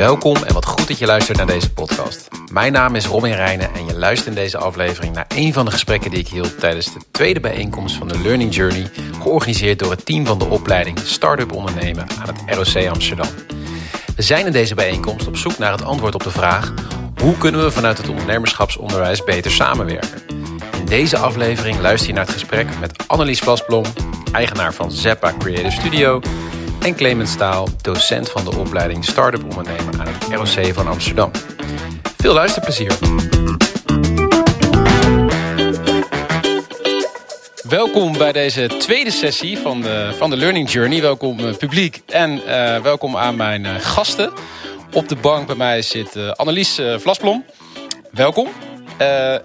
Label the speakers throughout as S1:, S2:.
S1: Welkom en wat goed dat je luistert naar deze podcast. Mijn naam is Robin Reijnen en je luistert in deze aflevering naar een van de gesprekken die ik hield tijdens de tweede bijeenkomst van de Learning Journey, georganiseerd door het team van de opleiding Startup Ondernemen aan het ROC Amsterdam. We zijn in deze bijeenkomst op zoek naar het antwoord op de vraag: hoe kunnen we vanuit het ondernemerschapsonderwijs beter samenwerken? In deze aflevering luister je naar het gesprek met Annelies Vlasblom, eigenaar van Zeppa Creative Studio, en Clemens Staal, docent van de opleiding Startup Ondernemen aan het ROC van Amsterdam. Veel luisterplezier. Welkom bij deze tweede sessie van de, van de Learning Journey. Welkom uh, publiek en uh, welkom aan mijn uh, gasten. Op de bank bij mij zit Annelies Vlasblom. Welkom.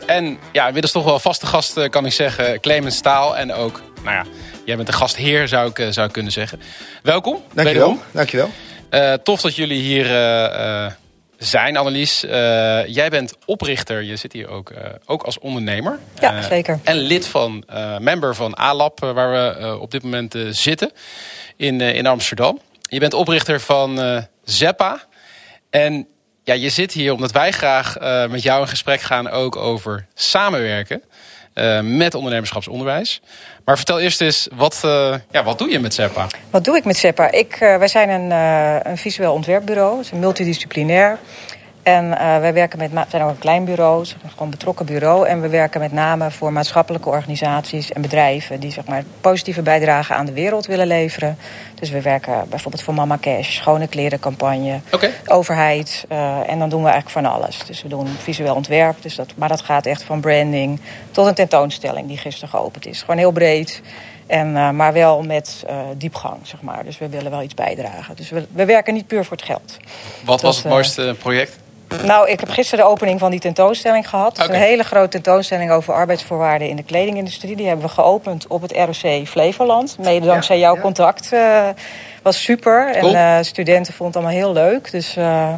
S1: en ja, inmiddels toch wel vaste gast kan ik zeggen, Clemens Staal en ook, nou ja, Jij bent de gastheer, zou ik, zou ik kunnen zeggen. Welkom.
S2: Dankjewel. Dankjewel.
S1: Uh, tof dat jullie hier uh, uh, zijn, Annelies. jij bent oprichter, je zit hier ook, ook als ondernemer.
S3: Ja, zeker.
S1: En lid van, member van ALAB, waar we op dit moment zitten in, in Amsterdam. Je bent oprichter van Zeppa. En ja, je zit hier omdat wij graag met jou in gesprek gaan ook over samenwerken. Met ondernemerschapsonderwijs. Maar vertel eerst eens, wat, uh, ja, wat doe je met SEPA?
S3: Wat doe ik met SEPA? Ik, uh, wij zijn een, een visueel ontwerpbureau, het is multidisciplinair. En uh, wij werken met, zijn ook een klein bureau, gewoon betrokken bureau. En we werken met name voor maatschappelijke organisaties en bedrijven die zeg maar, positieve bijdrage aan de wereld willen leveren. Dus we werken bijvoorbeeld voor Mama Cash, schone klerencampagne,
S1: okay.
S3: overheid. Uh, en dan doen we eigenlijk van alles. Dus we doen visueel ontwerp, dus dat, maar dat gaat echt van branding tot een tentoonstelling die gisteren geopend is. Gewoon heel breed. En, uh, maar wel met uh, diepgang, zeg maar. Dus we willen wel iets bijdragen. Dus we, we werken niet puur voor het geld.
S1: Wat dat, was het mooiste project?
S3: Nou, ik heb gisteren de opening van die tentoonstelling gehad. Is een hele grote tentoonstelling over arbeidsvoorwaarden in de kledingindustrie. Die hebben we geopend op het ROC Flevoland. Mede dankzij ja, jouw ja. contact. Uh, was super. Cool. En uh, studenten vonden het allemaal heel leuk. Dus uh,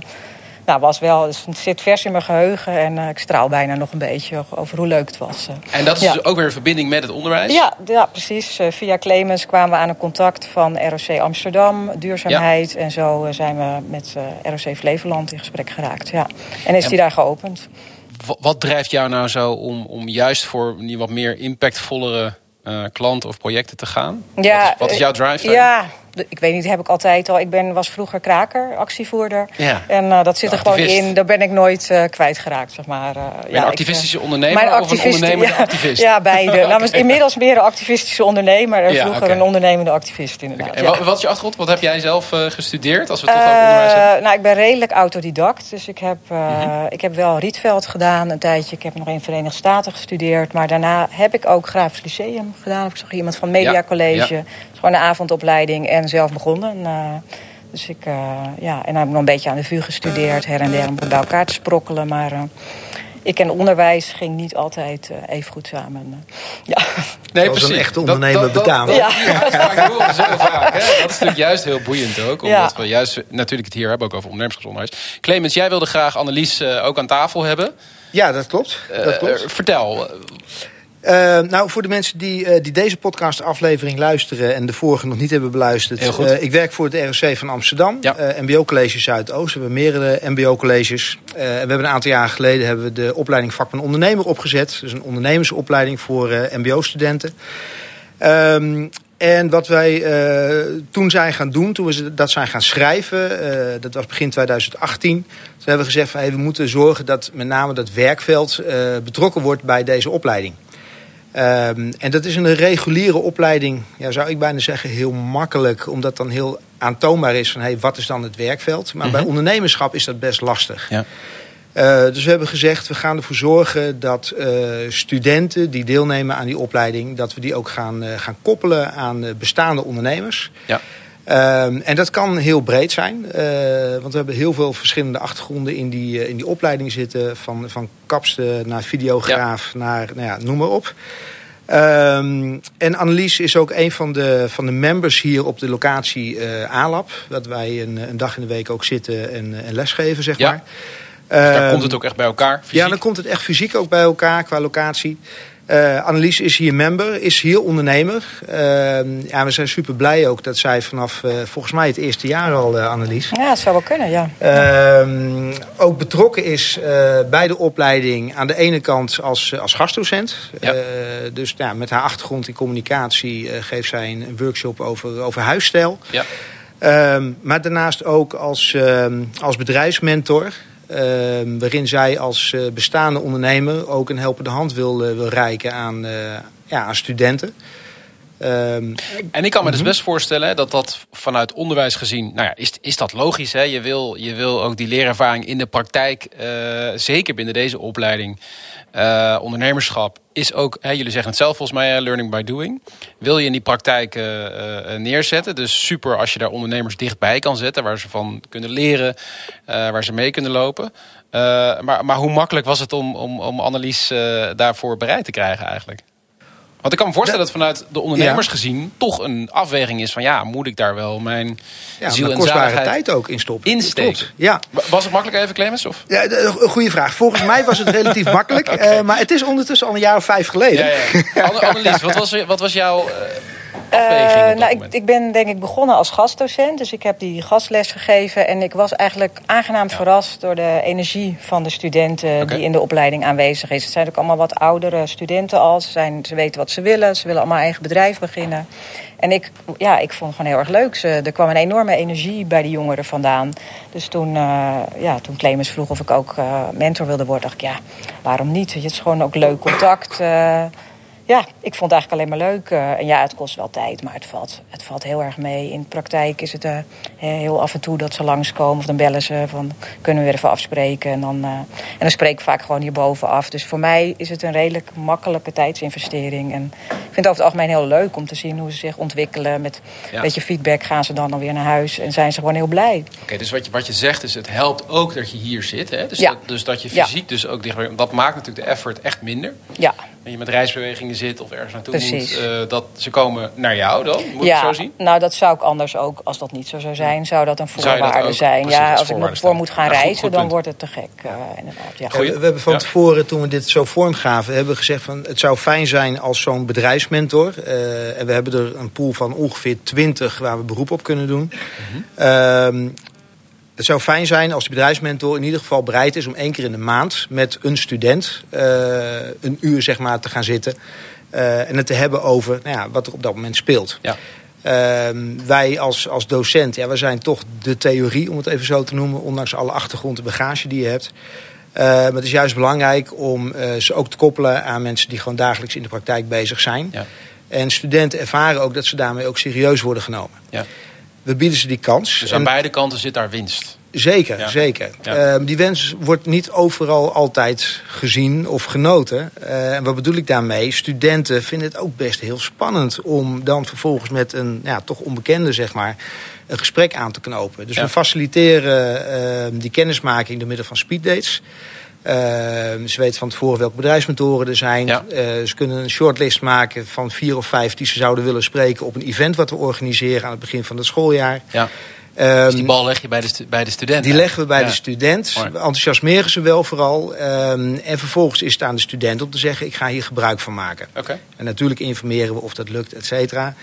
S3: nou, was wel, het zit vers in mijn geheugen. En ik straal bijna nog een beetje over hoe leuk het was.
S1: En dat is ja. dus ook weer een verbinding met het onderwijs?
S3: Ja, ja precies. via Clemens kwamen we aan een contact van ROC Amsterdam, duurzaamheid. En zo zijn we met ROC Flevoland in gesprek geraakt. Ja. En is die daar geopend.
S1: Wat drijft jou nou zo om, om juist voor die wat meer impactvollere uh, klanten of projecten te gaan?
S3: Ja,
S1: wat, is, wat is jouw drive?
S3: Ja, ik weet niet, heb ik altijd al. Ik ben, was vroeger kraker, actievoerder.
S1: Ja.
S3: En uh, dat zit er gewoon in. Daar ben ik nooit uh, kwijtgeraakt, zeg maar.
S1: Ja, een activistische ik, ondernemer of een ondernemende
S3: ja,
S1: activist?
S3: Ja, beide. okay. nou, inmiddels meer een activistische ondernemer. En vroeger okay. een ondernemende activist, inderdaad.
S1: Okay. En wat, wat, is je achtergrond? Wat heb jij zelf gestudeerd? Als we het toch over onderwijs hebben?
S3: Nou, ik ben redelijk autodidact. Dus ik heb, mm -hmm. ik heb wel Rietveld gedaan een tijdje. Ik heb nog in Verenigde Staten gestudeerd. Maar daarna heb ik ook Grafisch Lyceum gedaan. Ik zag iemand van Media College. Gewoon een avondopleiding en zelf begonnen. Uh, dus ik, uh, ja, en dan heb ik nog een beetje aan de VU gestudeerd, her en der om bij elkaar te sprokkelen. Maar uh, ik en onderwijs ging niet altijd even goed samen. ja.
S2: Nee, Zoals precies. een echte ondernemer dat, dat, betalen.
S1: Dat, ja. ja, dat horen zo vaak. Hè? Dat is natuurlijk juist heel boeiend ook. Omdat ja. we juist natuurlijk het hier hebben ook over ondernemerschapsonderwijs. Clemens, jij wilde graag Annelies ook aan tafel hebben.
S2: Ja, dat klopt. Dat klopt.
S1: vertel.
S2: Uh, nou, voor de mensen die, uh, die deze podcastaflevering luisteren en de vorige nog niet hebben beluisterd. Uh, ik werk voor het ROC van Amsterdam,
S1: ja.
S2: MBO College Zuidoost. We hebben meerdere MBO colleges. we hebben een aantal jaar geleden hebben we de opleiding vakman ondernemer opgezet. Dus een ondernemersopleiding voor MBO studenten. Um, en wat wij toen zijn gaan doen, toen we dat zijn gaan schrijven, dat was begin 2018. Toen hebben we gezegd van hey, we moeten zorgen dat met name dat werkveld betrokken wordt bij deze opleiding. Um, en dat is een reguliere opleiding, ja, zou ik bijna zeggen, heel makkelijk. Omdat dan heel aantoonbaar is van hey, wat is dan het werkveld. Maar mm -hmm. bij ondernemerschap is dat best lastig.
S1: Ja.
S2: Uh, dus we hebben gezegd, we gaan ervoor zorgen dat uh, studenten die deelnemen aan die opleiding... dat we die ook gaan, uh, gaan koppelen aan bestaande ondernemers.
S1: Ja.
S2: Um, en dat kan heel breed zijn. Want we hebben heel veel verschillende achtergronden in die, in die opleiding zitten. Van, van kapster naar videograaf ja. naar, nou ja, noem maar op. Um, en Annelies is ook een van de, van de members hier op de locatie uh, ALAB. Dat wij een, een dag in de week ook zitten en, en lesgeven, zeg
S1: ja.
S2: maar.
S1: Dus daar um, komt het ook echt bij elkaar, fysiek?
S2: Ja, dan komt het echt fysiek ook bij elkaar qua locatie. Uh, Annelies is hier member, is hier ondernemer. Uh, ja, we zijn super blij ook dat zij vanaf uh, volgens mij het eerste jaar al, Annelies.
S3: Ja, het zou wel kunnen, ja.
S2: Ehm, ook betrokken is bij de opleiding aan de ene kant als, als gastdocent. Ja. dus ja, met haar achtergrond in communicatie geeft zij een workshop over, over huisstijl. Ja. Ehm, maar daarnaast ook als, ehm, als bedrijfsmentor. Ehm, waarin zij als uh, bestaande ondernemer ook een helpende hand wil, uh, wil reiken aan, uh, ja, aan studenten.
S1: Um, en ik kan me dus mhm. best voorstellen dat dat vanuit onderwijs gezien, nou ja, is, is dat logisch. Hè? Je, wil, je wil ook die leerervaring in de praktijk, zeker binnen deze opleiding, uh, ondernemerschap is ook, hè, jullie zeggen het zelf volgens mij, learning by doing. Wil je in die praktijk uh, neerzetten. Dus super als je daar ondernemers dichtbij kan zetten, waar ze van kunnen leren, waar ze mee kunnen lopen. maar, maar hoe makkelijk was het om, om, om Annelies daarvoor bereid te krijgen eigenlijk? Want ik kan me voorstellen dat vanuit de ondernemers gezien toch een afweging is van ja, moet ik daar wel mijn ja, ziel en
S2: kostbare tijd ook in stoppen.
S1: Insteken. Ja. Was het makkelijk even, Clemens? Of?
S2: Ja, een goede vraag. Volgens mij was het relatief makkelijk. okay. uh, maar het is ondertussen al een jaar of vijf geleden. Ja,
S1: ja. Annelies, wat was, wat was jouw... Uh, uh,
S3: nou, ik, ik, ben denk ik begonnen als gastdocent. Dus ik heb die gastles gegeven. En ik was eigenlijk aangenaam verrast door de energie van de studenten die in de opleiding aanwezig is. Het zijn ook allemaal wat oudere studenten al. Ze, zijn, ze weten wat ze willen. Ze willen allemaal eigen bedrijf beginnen. En ik, ja, ik vond het gewoon heel erg leuk. Ze, er kwam een enorme energie bij die jongeren vandaan. Dus toen, uh, ja, toen Clemens vroeg of ik ook uh, mentor wilde worden, dacht ik, ja, waarom niet? Het is gewoon ook leuk contact. Uh, ja, ik vond het eigenlijk alleen maar leuk. Uh, en ja, het kost wel tijd, maar het valt, het valt heel erg mee. In de praktijk is het uh, heel af en toe dat ze langskomen. Of dan bellen ze van, kunnen we weer even afspreken. En dan, uh, en dan spreek ik vaak gewoon hierboven af. Dus voor mij is het een redelijk makkelijke tijdsinvestering. En ik vind het over het algemeen heel leuk om te zien hoe ze zich ontwikkelen. Met ja. een beetje feedback gaan ze dan alweer naar huis. En zijn ze gewoon heel blij.
S1: Oké, okay, dus wat je, wat je zegt is, het helpt ook dat je hier zit. Hè? Dus, ja. dat, dus dat je fysiek ja. dus ook dichtbij... Dat maakt natuurlijk de effort echt minder.
S3: Ja.
S1: En je met reisbewegingen zit of ergens naartoe Precies. moet, uh, dat ze komen naar jou dan? Moet
S3: ja,
S1: zo zien?
S3: nou dat zou ik anders ook, als dat niet zo zou zijn, zou dat een voorwaarde dat zijn. Precies, ja, als ik nog voor moet gaan ja, reizen, goed, goed dan punt. wordt het te gek. Uh, inderdaad. Ja.
S2: we, we hebben van tevoren, toen we dit zo vormgaven, hebben we gezegd van het zou fijn zijn als zo'n bedrijfsmentor. Uh, en we hebben er een pool van ongeveer 20 waar we beroep op kunnen doen. Mm -hmm. Het zou fijn zijn als de bedrijfsmentor in ieder geval bereid is om één keer in de maand met een student uh, een uur zeg maar, te gaan zitten. Uh, en het te hebben over nou ja, wat er op dat moment speelt. Ja. Uh, wij als, als docent, ja, we zijn toch de theorie, om het even zo te noemen, ondanks alle achtergrond en bagage die je hebt. maar het is juist belangrijk om ze ook te koppelen aan mensen die gewoon dagelijks in de praktijk bezig zijn. Ja. En studenten ervaren ook dat ze daarmee ook serieus worden genomen. Ja we bieden ze die kans.
S1: Dus aan beide kanten zit daar winst.
S2: Zeker, ja. zeker. Ja. Uh, die wens wordt niet overal altijd gezien of genoten. Uh, en wat bedoel ik daarmee? Studenten vinden het ook best heel spannend om dan vervolgens met een ja, toch onbekende, zeg maar, een gesprek aan te knopen. Dus ja. we faciliteren uh, die kennismaking door middel van speeddates. Uh, ze weten van tevoren welke bedrijfsmentoren er zijn. Ja. Uh, ze kunnen een shortlist maken van vier of vijf die ze zouden willen spreken op een event wat we organiseren aan het begin van het schooljaar. Ja.
S1: Um, dus die bal leg je bij de, bij de student?
S2: Die leggen we bij ja. de student. We enthousiasmeren ze wel vooral. Um, en vervolgens is het aan de student om te zeggen: ik ga hier gebruik van maken. Okay. En natuurlijk informeren we of dat lukt, et cetera.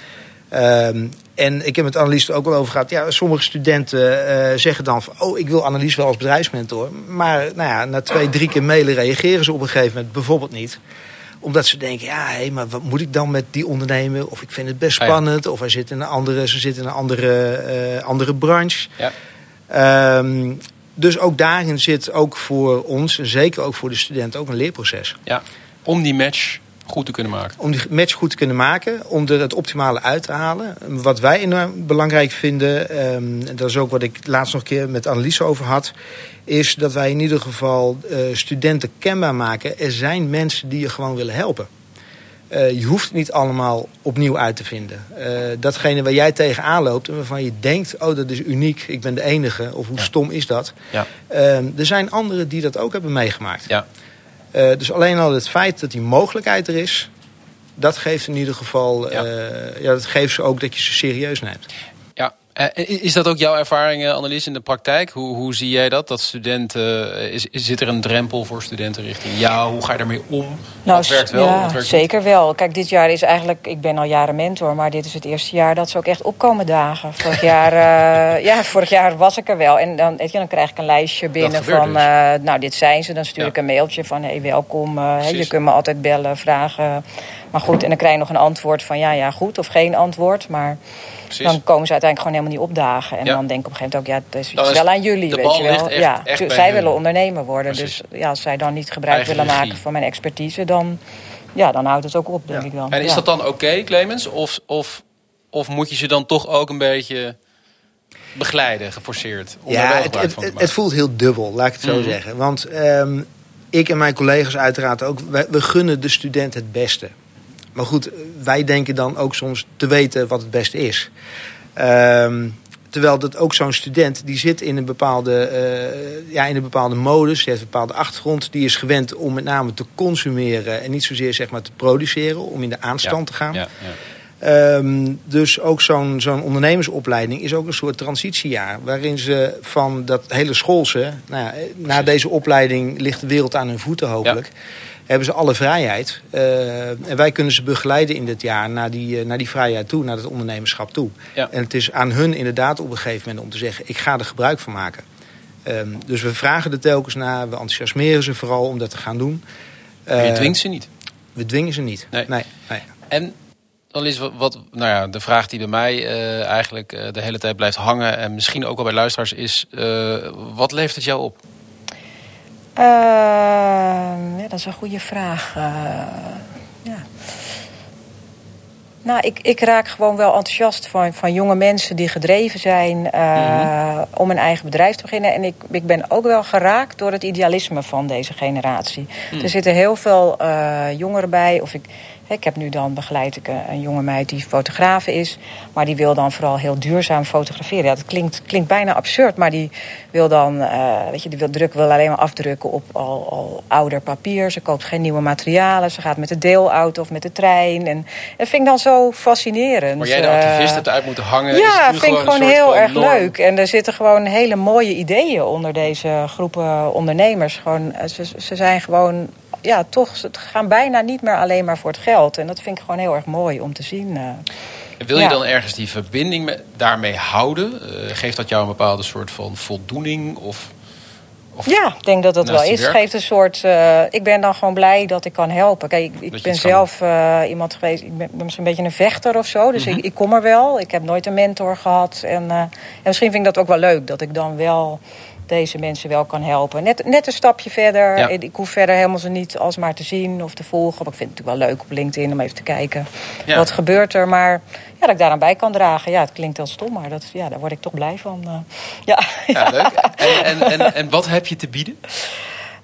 S2: Um, en ik heb met Annelies er ook wel over gehad. Ja, sommige studenten uh, zeggen dan van... oh, ik wil Annelies wel als bedrijfsmentor. Maar nou ja, na twee, drie keer mailen reageren ze op een gegeven moment bijvoorbeeld niet omdat ze denken, ja, hé, maar wat moet ik dan met die ondernemer? Of ik vind het best spannend. Of hij zit in een andere, ze zitten in een andere, uh, andere branche. Ja. Um, dus ook daarin zit ook voor ons, en zeker ook voor de studenten, ook een leerproces.
S1: Ja, om die match goed te kunnen maken.
S2: Om die match goed te kunnen maken, om er het optimale uit te halen. Wat wij enorm belangrijk vinden, um, en dat is ook wat ik laatst nog een keer met Annelies over had, is dat wij in ieder geval uh, studenten kenbaar maken. Er zijn mensen die je gewoon willen helpen. Uh, je hoeft het niet allemaal opnieuw uit te vinden. Uh, datgene waar jij tegenaan loopt en waarvan je denkt... oh, dat is uniek, ik ben de enige, of hoe ja. stom is dat? Ja. er zijn anderen die dat ook hebben meegemaakt. Ja. Uh, dus alleen al het feit dat die mogelijkheid er is, dat geeft in ieder geval, ja. Uh, ja, dat geeft ze ook dat je ze serieus neemt.
S1: Uh, is dat ook jouw ervaring, Annelies, in de praktijk? Hoe, hoe zie jij dat? Dat studenten, is, zit er een drempel voor studenten richting jou? Hoe ga je daarmee om? Nou, wat werkt wel?
S3: Ja,
S1: wat werkt
S3: zeker wel. Kijk, dit jaar is eigenlijk, ik ben al jaren mentor, maar dit is het eerste jaar dat ze ook echt opkomen dagen. Vorig jaar, uh, ja, vorig jaar was ik er wel. En dan, weet je, dan krijg ik een lijstje binnen van, dus. uh, nou, dit zijn ze. Dan stuur ik een mailtje van, hey, welkom. je kunt me altijd bellen, vragen. Maar goed, en dan krijg je nog een antwoord van, ja, ja, goed of geen antwoord. Maar dan komen ze uiteindelijk gewoon helemaal niet opdagen. En dan denk ik op een gegeven moment ook, ja, het is, wel aan jullie, weet je wel. ja, zij willen ondernemer worden. Dus ja, als zij dan niet gebruik willen maken van mijn expertise, dan, ja, dan houdt het ook op, denk ik wel.
S1: En is dat dan oké, Clemens? Of, of, of moet je ze dan toch ook een beetje begeleiden, geforceerd?
S2: Om ja, het, het, het, voelt heel dubbel, laat ik het zo mhm. zeggen. Want um, ik en mijn collega's uiteraard ook, we gunnen de student het beste. Maar goed, wij denken dan ook soms te weten wat het beste is. Ehm, terwijl dat ook zo'n student, die zit in een bepaalde, uh, ja, in een bepaalde modus, die heeft een bepaalde achtergrond. Die is gewend om met name te consumeren en niet zozeer zeg maar, te produceren, om in de aanstand te gaan. Ja, ja. Um, dus ook zo'n zo'n ondernemersopleiding is ook een soort transitiejaar. Waarin ze van dat hele schoolse, nou ja, na deze opleiding ligt de wereld aan hun voeten hopelijk hebben ze alle vrijheid. Uh, en wij kunnen ze begeleiden in dit jaar naar die, uh, naar die vrijheid toe, naar het ondernemerschap toe. Ja. En het is aan hun inderdaad op een gegeven moment om te zeggen: ik ga er gebruik van maken. Um, dus we vragen er telkens naar, we enthousiasmeren ze vooral om dat te gaan doen.
S1: Uh, maar je dwingt ze niet?
S2: We dwingen ze niet. Nee. nee, nee.
S1: En dan is wat, nou ja, de vraag die bij mij eigenlijk de hele tijd blijft hangen, en misschien ook wel bij luisteraars, is: wat levert het jou op?
S3: Uh, ja, dat is een goede vraag. Uh, ja. Nou, ik, ik raak gewoon wel enthousiast van, van jonge mensen die gedreven zijn uh, om een eigen bedrijf te beginnen. En ik, ik ben ook wel geraakt door het idealisme van deze generatie. Mhm. Er zitten heel veel jongeren bij, of ik ik heb nu dan begeleid ik een jonge meid die fotograaf is. Maar die wil dan vooral heel duurzaam fotograferen. Ja, dat klinkt, klinkt bijna absurd. Maar die wil dan, uh, weet je, die wil, druk, wil alleen maar afdrukken op al, al ouder papier. Ze koopt geen nieuwe materialen. Ze gaat met de deelauto of met de trein. En dat vind ik dan zo fascinerend.
S1: Maar jij de activist het uit moeten hangen.
S3: Ja, vind ik gewoon heel erg leuk. En er zitten gewoon hele mooie ideeën onder deze groepen ondernemers. Gewoon, eh, ze, ze zijn gewoon ja, toch, ze gaan bijna niet meer alleen maar voor het geld. En dat vind ik gewoon heel erg mooi om te zien.
S1: Uh, wil je dan ergens die verbinding met, daarmee houden? Uh, geeft dat jou een bepaalde soort van voldoening? Of,
S3: of ja, ik denk dat dat wel is. Geeft een soort. Uh, ik ben dan gewoon blij dat ik kan helpen. Kijk, ik, ik ben zelf iemand geweest. Ik ben, misschien een beetje een vechter of zo. Dus ik, mhm. ik, kom er wel. Ik heb nooit een mentor gehad. En, en misschien vind ik dat ook wel leuk dat ik dan wel deze mensen wel kan helpen. Net, net een stapje verder. Ik hoef verder helemaal ze niet alsmaar te zien of te volgen. Maar ik vind het natuurlijk wel leuk op LinkedIn om even te kijken. Wat gebeurt er? Maar ja, dat ik daaraan bij kan dragen. Ja, het klinkt heel stom, maar dat, ja, daar word ik toch blij van. Uh, ja.
S1: ja, leuk. En, en, en, en wat heb je te bieden?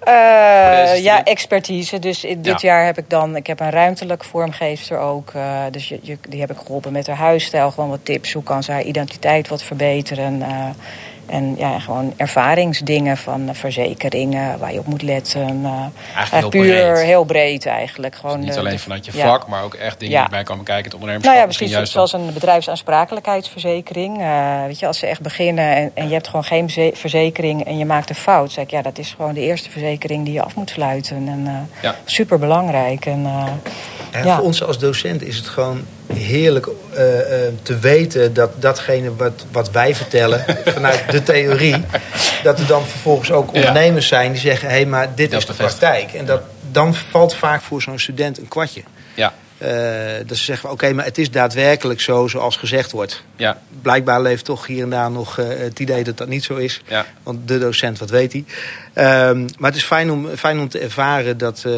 S3: Uh, ja, expertise. Dus dit jaar heb ik dan, ik heb een ruimtelijk vormgeefster ook. Uh, dus je, je, die heb ik geholpen met haar huisstijl. Gewoon wat tips. Hoe kan ze haar identiteit wat verbeteren? Uh, en ja, gewoon ervaringsdingen van verzekeringen waar je op moet letten. Uh,
S1: eigenlijk
S3: heel puur breed. heel breed eigenlijk.
S1: Gewoon, dus niet alleen vanuit je vak, maar ook echt dingen ja. die bij komen kijken. Het ondernemerschap
S3: nou ja, precies, juist zoals een bedrijfsaansprakelijkheidsverzekering. Uh, weet je, als ze echt beginnen en, en, je hebt gewoon geen verzekering en je maakt een fout. Zeg ik, ja, dat is gewoon de eerste verzekering die je af moet sluiten. En uh, ja. super belangrijk. En,
S2: ja. Voor ons als docent is het gewoon heerlijk uh, te weten dat datgene wat, wat wij vertellen vanuit de theorie, dat er dan vervolgens ook ondernemers zijn die zeggen: hé, hey, maar dit is de praktijk. En dat, dan valt vaak voor zo'n student een kwartje. Ja. Uh, dat ze zeggen: oké, maar het is daadwerkelijk zo zoals gezegd wordt. Ja. Blijkbaar leeft toch hier en daar nog uh, het idee dat dat niet zo is. Ja. Want de docent, wat weet hij? Uh, maar het is fijn om, fijn om te ervaren dat, uh,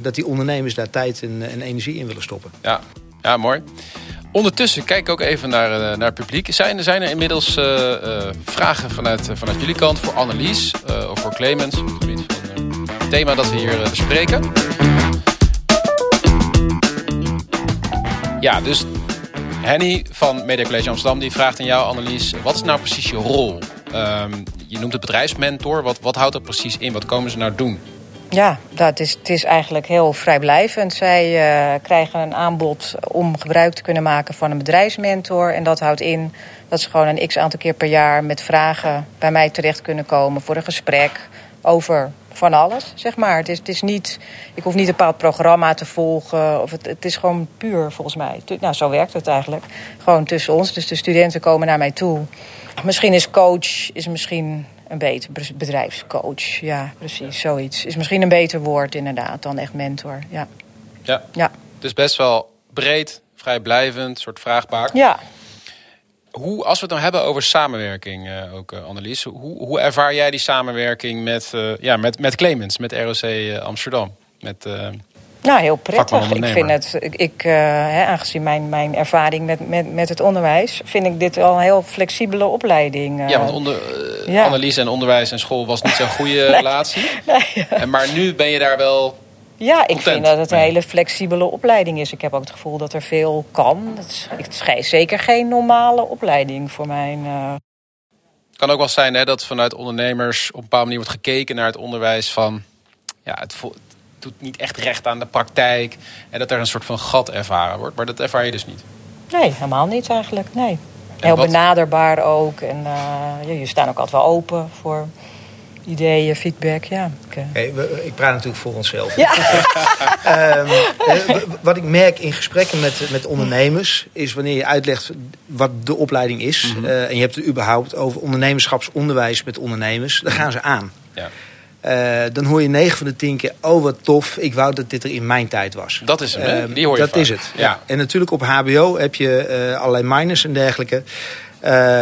S2: dat die ondernemers daar tijd en, en energie in willen stoppen.
S1: Ja, ja, mooi. Ondertussen kijk ik ook even naar, naar het publiek. Zijn, zijn er inmiddels uh, uh, vragen vanuit, vanuit jullie kant voor Annelies of voor Clemens? Op het gebied van het thema dat we hier bespreken. Ja, dus Henny van Media College Amsterdam die vraagt aan jou, Annelies, wat is nou precies je rol? Um, je noemt het bedrijfsmentor. Wat, wat houdt dat precies in? Wat komen ze nou doen?
S3: Ja, dat is, het is eigenlijk heel vrijblijvend. Zij uh, krijgen een aanbod om gebruik te kunnen maken van een bedrijfsmentor. En dat houdt in Dat ze gewoon een x aantal keer per jaar met vragen bij mij terecht kunnen komen voor een gesprek over van alles, zeg maar. Het is, het is niet, ik hoef niet een bepaald programma te volgen. Of het, het is gewoon puur, volgens mij. Nou, zo werkt het eigenlijk. Gewoon tussen ons. Dus de studenten komen naar mij toe. Misschien is coach is misschien een beter bedrijfscoach. Ja, precies, zoiets. Is misschien een beter woord inderdaad dan echt mentor. Ja.
S1: Ja. ja. Dus best wel breed, vrijblijvend, soort vraagbaar.
S3: Ja.
S1: Hoe, als we het dan hebben over samenwerking, uh, ook uh, Annelies, hoe, hoe ervaar jij die samenwerking met, uh, ja, met, met Clemens, met ROC Amsterdam? Met,
S3: nou, heel prettig. Ik vind het, ik, hè, aangezien mijn, mijn ervaring met, met, met het onderwijs, vind ik dit al een heel flexibele opleiding.
S1: ja, want onder, ja. Annelies en onderwijs en school was niet zo'n goede relatie. Nee. En, maar nu ben je daar wel
S3: ja, ik vind dat het een hele flexibele opleiding is. Ik heb ook het gevoel dat er veel kan. Het is, zeker geen normale opleiding voor mijn... Uh...
S1: Het kan ook wel zijn hè, dat vanuit ondernemers op een bepaalde manier wordt gekeken naar het onderwijs van... Ja, het, doet niet echt recht aan de praktijk. En dat er een soort van gat ervaren wordt. Maar dat ervaar je dus niet.
S3: Nee, helemaal niet eigenlijk. Nee. Heel benaderbaar ook. En uh, je staan ook altijd wel open voor ideeën, feedback. Ja.
S2: Ik, uh... ik praat natuurlijk voor onszelf. Ja. um, wat ik merk in gesprekken met, met ondernemers is wanneer je uitlegt wat de opleiding is. Mhm. uh, en je hebt het überhaupt over ondernemerschapsonderwijs met ondernemers. Dan gaan ze aan. Ja. Uh, dan hoor je 9 van de 10 keer, oh wat tof, ik wou dat dit er in mijn tijd was.
S1: Dat is het, uh, die hoor je
S2: Dat is het. Ja. En natuurlijk op HBO heb je uh, allerlei minors en dergelijke.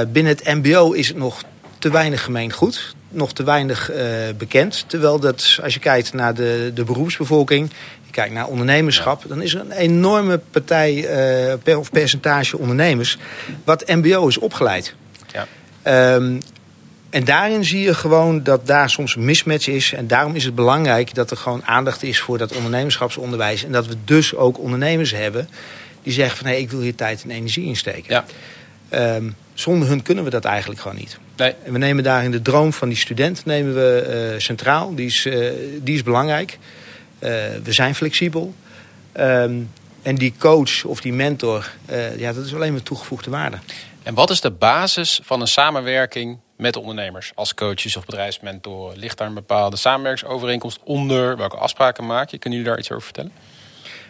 S2: binnen het MBO is het nog te weinig gemeen goed nog te weinig uh, bekend. Terwijl dat, als je kijkt naar de, de beroepsbevolking, je kijkt naar ondernemerschap, dan is er een enorme partij uh, per, of percentage ondernemers wat MBO is opgeleid. Ja. Um, en daarin zie je gewoon dat daar soms een mismatch is. En daarom is het belangrijk dat er gewoon aandacht is voor dat ondernemerschapsonderwijs. En dat we dus ook ondernemers hebben die zeggen van hé, hey, ik wil hier tijd en energie in steken. Ja. Um, zonder hun kunnen we dat eigenlijk gewoon niet. Nee. En we nemen daarin de droom van die student nemen we, uh, centraal. Die is, uh, die is belangrijk. Uh, we zijn flexibel. Um, en die coach of die mentor, ja, dat is alleen maar toegevoegde waarde.
S1: En wat is de basis van een samenwerking met ondernemers? Als coaches of bedrijfsmentoren? Ligt daar een bepaalde samenwerkingsovereenkomst onder? Welke afspraken maak je? Kunnen jullie daar iets over vertellen?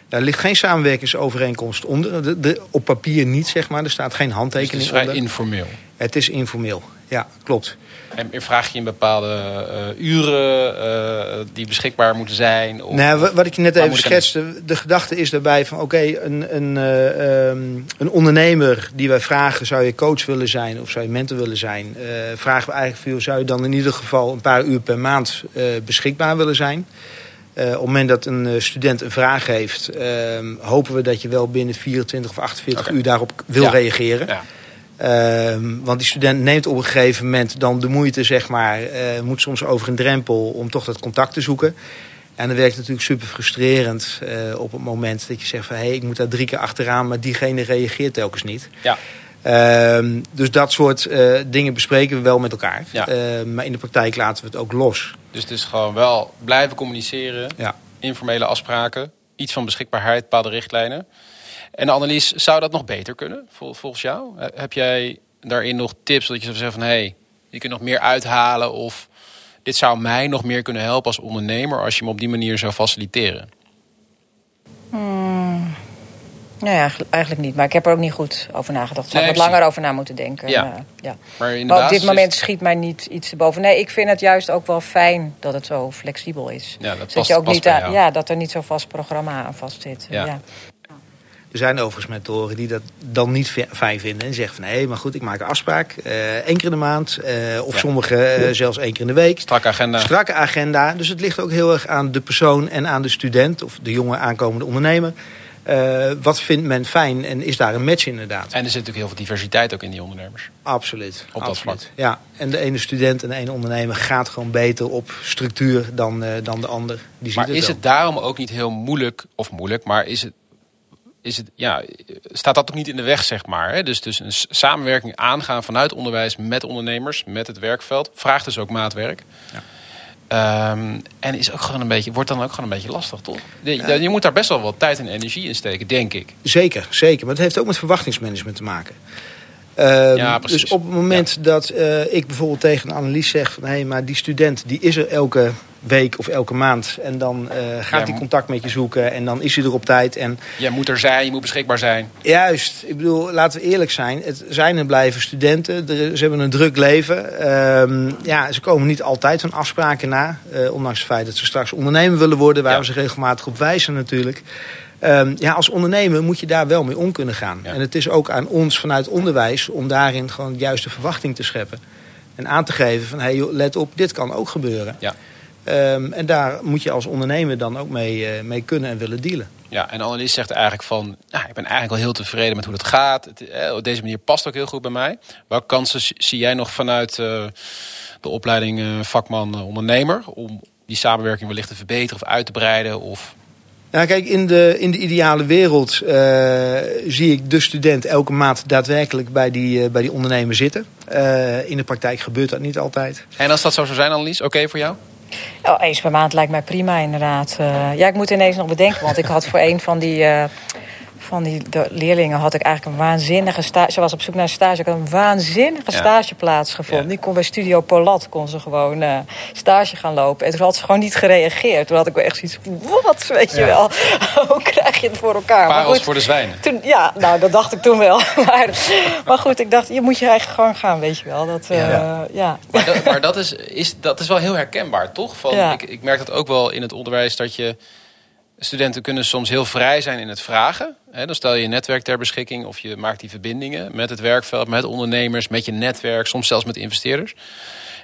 S2: Daar ligt geen samenwerkingsovereenkomst onder. De, op papier niet, zeg maar. Er staat geen handtekening onder.
S1: het is vrij informeel?
S2: Het is informeel, ja, klopt.
S1: En vraag je in bepaalde uh, uren uh, die beschikbaar moeten zijn?
S2: Of, nou, wat ik je net even schetste, de gedachte is daarbij van... oké, een, een, uh, um, een ondernemer die wij vragen... zou je coach willen zijn of zou je mentor willen zijn... vragen we eigenlijk veel, zou je dan in ieder geval... een paar uur per maand beschikbaar willen zijn... Uh, op het moment dat een uh, student een vraag heeft, uh, hopen we dat je wel binnen 24 of 48 okay. uur daarop wil ja. reageren. Ja. want die student neemt op een gegeven moment dan de moeite, zeg maar, moet soms over een drempel om toch dat contact te zoeken. En dan werkt het natuurlijk super frustrerend op het moment dat je zegt van hé, hey, ik moet daar drie keer achteraan, maar diegene reageert telkens niet. Ja. Um, dus dat soort uh, dingen bespreken we wel met elkaar. Ja. Uh, maar in de praktijk laten we het ook los.
S1: Dus het is gewoon wel blijven communiceren. Ja. Informele afspraken. Iets van beschikbaarheid, bepaalde richtlijnen. En Annelies, zou dat nog beter kunnen volgens jou? Heb jij daarin nog tips dat je zou zeggen van... hé, hey, je kunt nog meer uithalen of dit zou mij nog meer kunnen helpen als ondernemer... als je me op die manier zou faciliteren?
S3: Hmm. Nee, eigenlijk, eigenlijk niet. Maar ik heb er ook niet goed over nagedacht. Ik zou nee, wat langer over na moeten denken. Ja. Uh, ja. Maar, maar op dit moment schiet mij niet iets boven. Nee, ik vind het juist ook wel fijn dat het zo flexibel is. Ja, dat, past, je ook niet aan, ja, dat er niet zo vast programma aan vast zit. Ja. ja.
S2: Er zijn overigens mentoren die dat dan niet fijn vinden. En zeggen van, hé, maar goed, ik maak een afspraak. Uh, één keer in de maand. Uh, of ja. sommigen uh, zelfs één keer in de week.
S1: Strakke agenda.
S2: Strakke agenda. Dus het ligt ook heel erg aan de persoon en aan de student. Of de jonge aankomende ondernemer. Uh, wat vindt men fijn en is daar een match inderdaad?
S1: En er zit natuurlijk heel veel diversiteit ook in die ondernemers.
S2: Absoluut.
S1: Op
S2: dat
S1: vlak.
S2: Ja, en de ene student en de ene ondernemer gaat gewoon beter op structuur dan, uh, dan de ander.
S1: Die maar
S2: ziet
S1: is
S2: het,
S1: het daarom ook niet heel moeilijk, of moeilijk, maar is het, is het, ja, staat dat ook niet in de weg, zeg maar? Hè? Dus, dus een samenwerking aangaan vanuit onderwijs met ondernemers, met het werkveld, vraagt dus ook maatwerk. Ja. Um, en is ook gewoon een beetje, wordt dan ook gewoon een beetje lastig, toch? Je, ja. je, moet daar best wel wat tijd en energie in steken, denk ik.
S2: Zeker, zeker. Maar het heeft ook met verwachtingsmanagement te maken. Ehm, ja, dus op het moment dat ik bijvoorbeeld tegen een analist zeg van hé, hey, maar die student die is er elke week of elke maand. En dan gaat hij contact met je zoeken en dan is hij er op tijd. En...
S1: Jij moet er zijn, je moet beschikbaar zijn.
S2: Juist. Ik bedoel, laten we eerlijk zijn. Het zijn en blijven studenten. Ze hebben een druk leven. Ehm, ja, ze komen niet altijd van afspraken na. ondanks het feit dat ze straks ondernemer willen worden. Waar we ze regelmatig op wijzen natuurlijk. Um, ja, als ondernemer moet je daar wel mee om kunnen gaan. En het is ook aan ons vanuit onderwijs om daarin gewoon de juiste verwachting te scheppen. En aan te geven van, hey, let op, dit kan ook gebeuren. Ja. Um, en daar moet je als ondernemer dan ook mee, uh, mee kunnen en willen dealen.
S1: Ja, en Annelies zegt eigenlijk van, nou, ik ben eigenlijk wel heel tevreden met hoe het gaat. Het, eh, op deze manier past ook heel goed bij mij. Welke kansen zie jij nog vanuit uh, de opleiding uh, vakman ondernemer om die samenwerking wellicht te verbeteren of uit te breiden? Of
S2: nou, kijk, in de, in de ideale wereld uh, zie ik de student elke maand daadwerkelijk bij die, uh, bij die ondernemer zitten. Uh, in de praktijk gebeurt dat niet altijd.
S1: En als dat zo zou zijn, Annelies, oké voor jou?
S3: Oh, eens per maand lijkt mij prima, inderdaad. ja, ik moet ineens nog bedenken, want ik had voor een van die van die leerlingen had ik eigenlijk een waanzinnige stage. Ze was op zoek naar een stage. Ik had een waanzinnige stageplaats gevonden. Die kon bij Studio Polat kon ze gewoon uh, stage gaan lopen. En toen had ze gewoon niet gereageerd. Toen had ik wel echt zoiets wat, weet je wel. Hoe krijg je het voor elkaar?
S1: Parels voor de zwijnen.
S3: Toen, ja, nou, dat dacht ik toen wel. maar, maar, goed, ik dacht, je moet je eigen gang gaan, weet je wel. Dat, uh, ja.
S1: Maar, dat, maar dat, is, is, dat is wel heel herkenbaar, toch? Van, ik, ik merk dat ook wel in het onderwijs dat je Studenten kunnen soms heel vrij zijn in het vragen. dan stel je je netwerk ter beschikking of je maakt die verbindingen met het werkveld, met ondernemers, met je netwerk, soms zelfs met investeerders.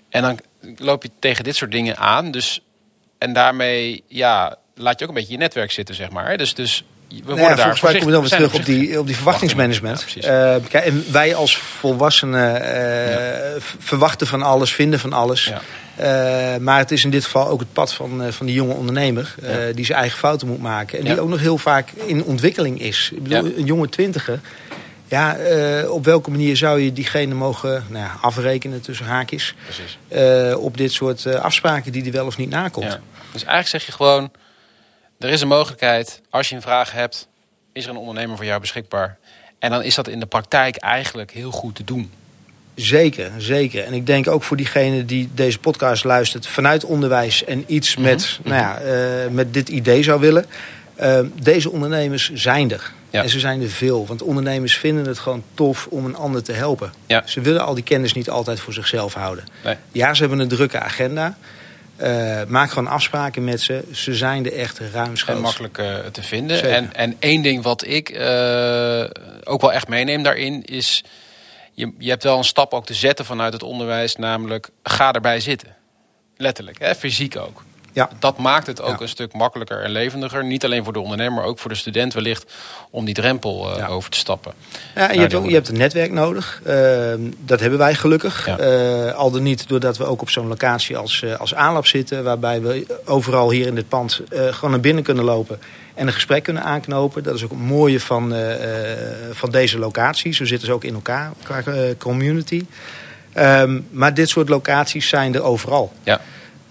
S1: En dan loop je tegen dit soort dingen aan. Dus, en daarmee ja, laat je ook een beetje je netwerk zitten, zeg maar. Dus, dus
S2: we nou worden daar volgens mij komen we dan weer terug op die, op die verwachtingsmanagement. Ja, uh, kijk, en wij als volwassenen uh, verwachten van alles, vinden van alles. Ja. Uh, maar het is in dit geval ook het pad van, van die jonge ondernemer. Die zijn eigen fouten moet maken. En die ook nog heel vaak in ontwikkeling is. Ik bedoel, een jonge twintiger. Ja, op welke manier zou je diegene mogen nou ja, afrekenen tussen haakjes? op dit soort afspraken die hij wel of niet nakomt.
S1: Dus eigenlijk zeg je gewoon... Er is een mogelijkheid, als je een vraag hebt... is er een ondernemer voor jou beschikbaar. En dan is dat in de praktijk eigenlijk heel goed te doen.
S2: Zeker, zeker. En ik denk ook voor diegene die deze podcast luistert vanuit onderwijs en iets mhm, met, mhm. Nou ja, uh, met dit idee zou willen. Uh, deze ondernemers zijn er. Ja. En ze zijn er veel. Want ondernemers vinden het gewoon tof om een ander te helpen. Ja. Ze willen al die kennis niet altijd voor zichzelf houden. Nee. Ja, ze hebben een drukke agenda. Uh, maak gewoon afspraken met ze. Ze zijn er echt ruimschoots.
S1: En makkelijk te vinden. En, en één ding wat ik ook wel echt meeneem daarin is je, je hebt wel een stap ook te zetten vanuit het onderwijs, namelijk ga erbij zitten. Letterlijk, hè? fysiek ook. Ja. Dat maakt het ook een stuk makkelijker en levendiger. Niet alleen voor de ondernemer, maar ook voor de student wellicht om die drempel uh, over te stappen.
S2: Ja, en je, hebt, je hebt een netwerk nodig. Uh, dat hebben wij gelukkig. Uh, al dan niet doordat we ook op zo'n locatie als, uh, als aanlap zitten. Waarbij we overal hier in dit pand gewoon naar binnen kunnen lopen en een gesprek kunnen aanknopen. Dat is ook het mooie van, van deze locaties. Zo zitten ze ook in elkaar qua community. Um, maar dit soort locaties zijn er overal. Ja.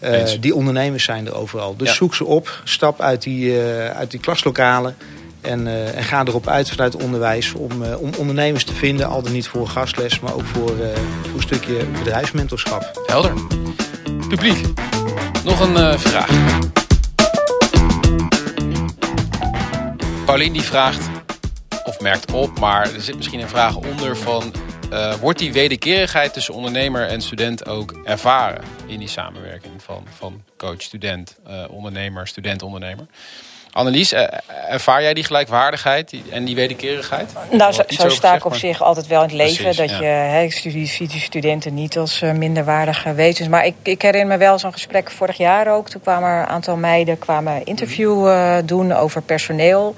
S2: Uh, die ondernemers zijn er overal. Dus ja. zoek ze op, stap uit die, uit die klaslokalen. En, en, ga erop uit vanuit onderwijs om, om ondernemers te vinden. Al dan niet voor gastles, maar ook voor, voor een stukje bedrijfsmentorschap.
S1: Helder. Publiek, nog een vraag. Paulien die vraagt, of merkt op, maar er zit misschien een vraag onder van... Uh, wordt die wederkerigheid tussen ondernemer en student ook ervaren in die samenwerking van, van coach, student, uh, ondernemer, student-ondernemer? Annelies, eh, ervaar jij die gelijkwaardigheid en die wederkerigheid?
S3: Nou, zo, zo sta ik op zich altijd wel in het leven. dat je, ik studie, zie die studenten niet als minderwaardige wezens. Maar ik, ik herinner me wel zo'n gesprek vorig jaar ook. Toen kwamen er een aantal meiden kwamen interview uh, doen over personeel.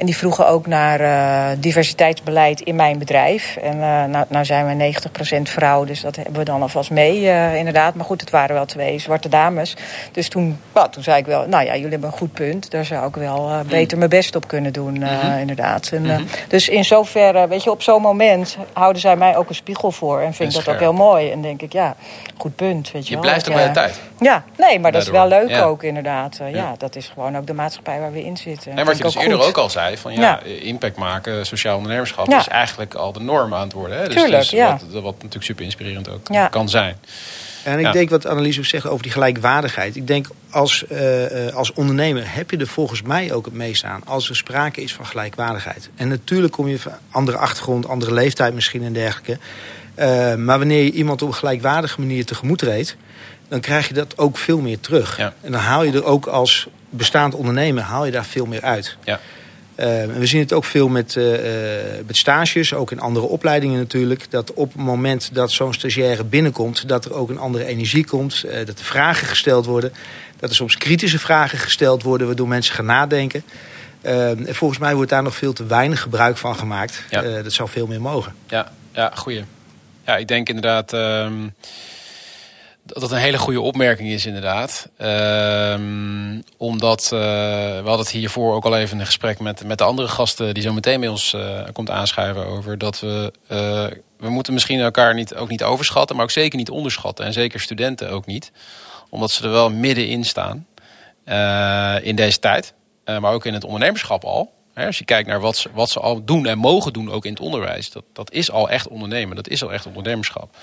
S3: En die vroegen ook naar uh, diversiteitsbeleid in mijn bedrijf. En uh, nou, nou, zijn we 90% vrouw, dus dat hebben we dan alvast mee, uh, inderdaad. Maar goed, het waren wel twee zwarte dames. Dus toen, nou, toen zei ik wel, nou ja, jullie hebben een goed punt. Daar zou ik wel beter mijn best op kunnen doen, mm-hmm. inderdaad. En, mm-hmm. Dus in zoverre, weet je, op zo'n moment houden zij mij ook een spiegel voor. En vind ik dat ook heel mooi. En denk ik, ja, goed punt, weet je,
S1: je blijft ook bij de tijd.
S3: Ja, nee, maar dat is wel leuk ook, inderdaad. ja. dat is gewoon ook de maatschappij waar we in zitten.
S1: En wat je dus eerder ook al zei zei, van ja, impact maken, sociaal ondernemerschap is eigenlijk al de norm aan het worden. Hè? Dus,
S3: Tuurlijk, dus
S1: wat, wat, natuurlijk super inspirerend ook kan zijn.
S2: En ik denk wat Annelies ook zegt over die gelijkwaardigheid. Ik denk als, uh, als ondernemer heb je er volgens mij ook het meest aan. Als er sprake is van gelijkwaardigheid. En natuurlijk kom je van andere achtergrond, andere leeftijd misschien en dergelijke. Uh, maar wanneer je iemand op een gelijkwaardige manier tegemoet treedt dan krijg je dat ook veel meer terug. En dan haal je er ook als bestaand ondernemer haal je daar veel meer uit. Ja. Uh, we zien het ook veel met, uh, met stages, ook in andere opleidingen natuurlijk. Dat op het moment dat zo'n stagiaire binnenkomt, dat er ook een andere energie komt. Dat er vragen gesteld worden. Dat er soms kritische vragen gesteld worden, waardoor mensen gaan nadenken. en volgens mij wordt daar nog veel te weinig gebruik van gemaakt. Ja. dat zou veel meer mogen.
S1: Ja, ja goeie. Ja, ik denk inderdaad. Ehm, dat dat een hele goede opmerking is, inderdaad. Ehm, omdat uh, we hadden het hiervoor ook al even een gesprek met, met de andere gasten die zo meteen bij ons uh, komt aanschuiven over dat we. Uh, we moeten misschien elkaar niet, ook niet overschatten, maar ook zeker niet onderschatten. En zeker studenten ook niet. Omdat ze er wel middenin staan in deze tijd. maar ook in het ondernemerschap al. Als je kijkt naar wat ze, wat ze al doen en mogen doen, ook in het onderwijs. Dat, dat is al echt ondernemen. Dat is al echt ondernemerschap.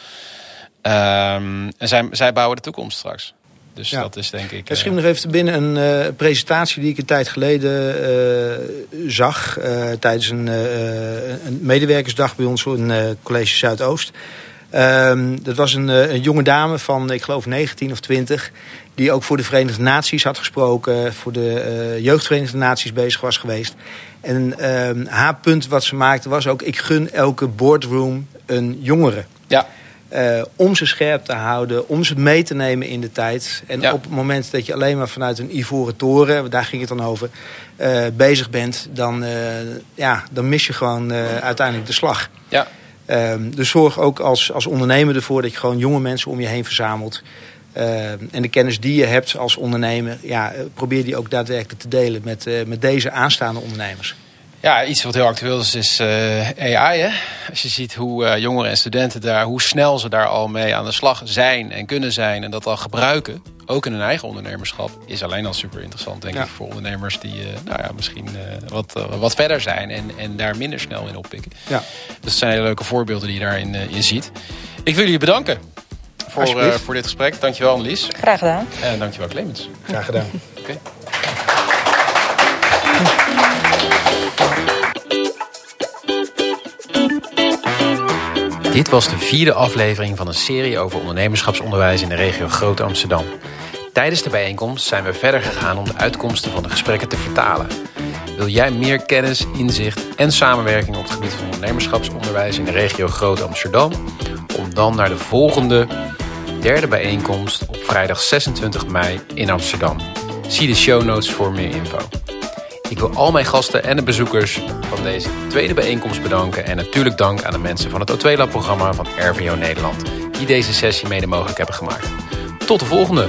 S1: Um, en zij, zij bouwen de toekomst straks. Dus dat is denk ik.
S2: Misschien uh, nog even te binnen een uh, presentatie die ik een tijd geleden uh, zag. tijdens een, een, medewerkersdag bij ons in College Zuidoost. Um, dat was een, een, jonge dame van, ik geloof, 19 of 20. Die ook voor de Verenigde Naties had gesproken. Voor de Jeugdverenigde Naties bezig was geweest. En ehm, haar punt wat ze maakte was ook: ik gun elke boardroom een jongere. Ja. Uh, om ze scherp te houden, om ze mee te nemen in de tijd. En op het moment dat je alleen maar vanuit een ivoren toren, daar ging het dan over, uh, bezig bent, dan, uh, ja, dan mis je gewoon uiteindelijk de slag. Ja. Ehm, dus zorg ook als, als ondernemer ervoor dat je gewoon jonge mensen om je heen verzamelt. Ehm, en de kennis die je hebt als ondernemer, ja, probeer die ook daadwerkelijk te delen met, met deze aanstaande ondernemers.
S1: Ja, iets wat heel actueel is, is uh, eh, AI. Hè? Als je ziet hoe uh, jongeren en studenten daar, hoe snel ze daar al mee aan de slag zijn en kunnen zijn en dat al gebruiken, ook in hun eigen ondernemerschap, is alleen al super interessant, denk ik, voor ondernemers die uh, nou ja, misschien wat, wat verder zijn en, en daar minder snel in oppikken. Ja. Dus dat zijn hele leuke voorbeelden die je daarin in ziet. Ik wil jullie bedanken voor, voor dit gesprek. Dankjewel, Annelies.
S3: Graag gedaan.
S1: En dankjewel, Clemens.
S2: Graag gedaan.
S1: Oké. Dit was de vierde aflevering van een serie over ondernemerschapsonderwijs in de regio Groot Amsterdam. Tijdens de bijeenkomst zijn we verder gegaan om de uitkomsten van de gesprekken te vertalen. Wil jij meer kennis, inzicht en samenwerking op het gebied van ondernemerschapsonderwijs in de regio Groot Amsterdam? Kom dan naar de volgende derde bijeenkomst op vrijdag 26 mei in Amsterdam. Zie de show notes voor meer info. Ik wil al mijn gasten en de bezoekers van deze tweede bijeenkomst bedanken. En natuurlijk dank aan de mensen van het O2-lab-programma van RVO Nederland... die deze sessie mede mogelijk hebben gemaakt. Tot de volgende!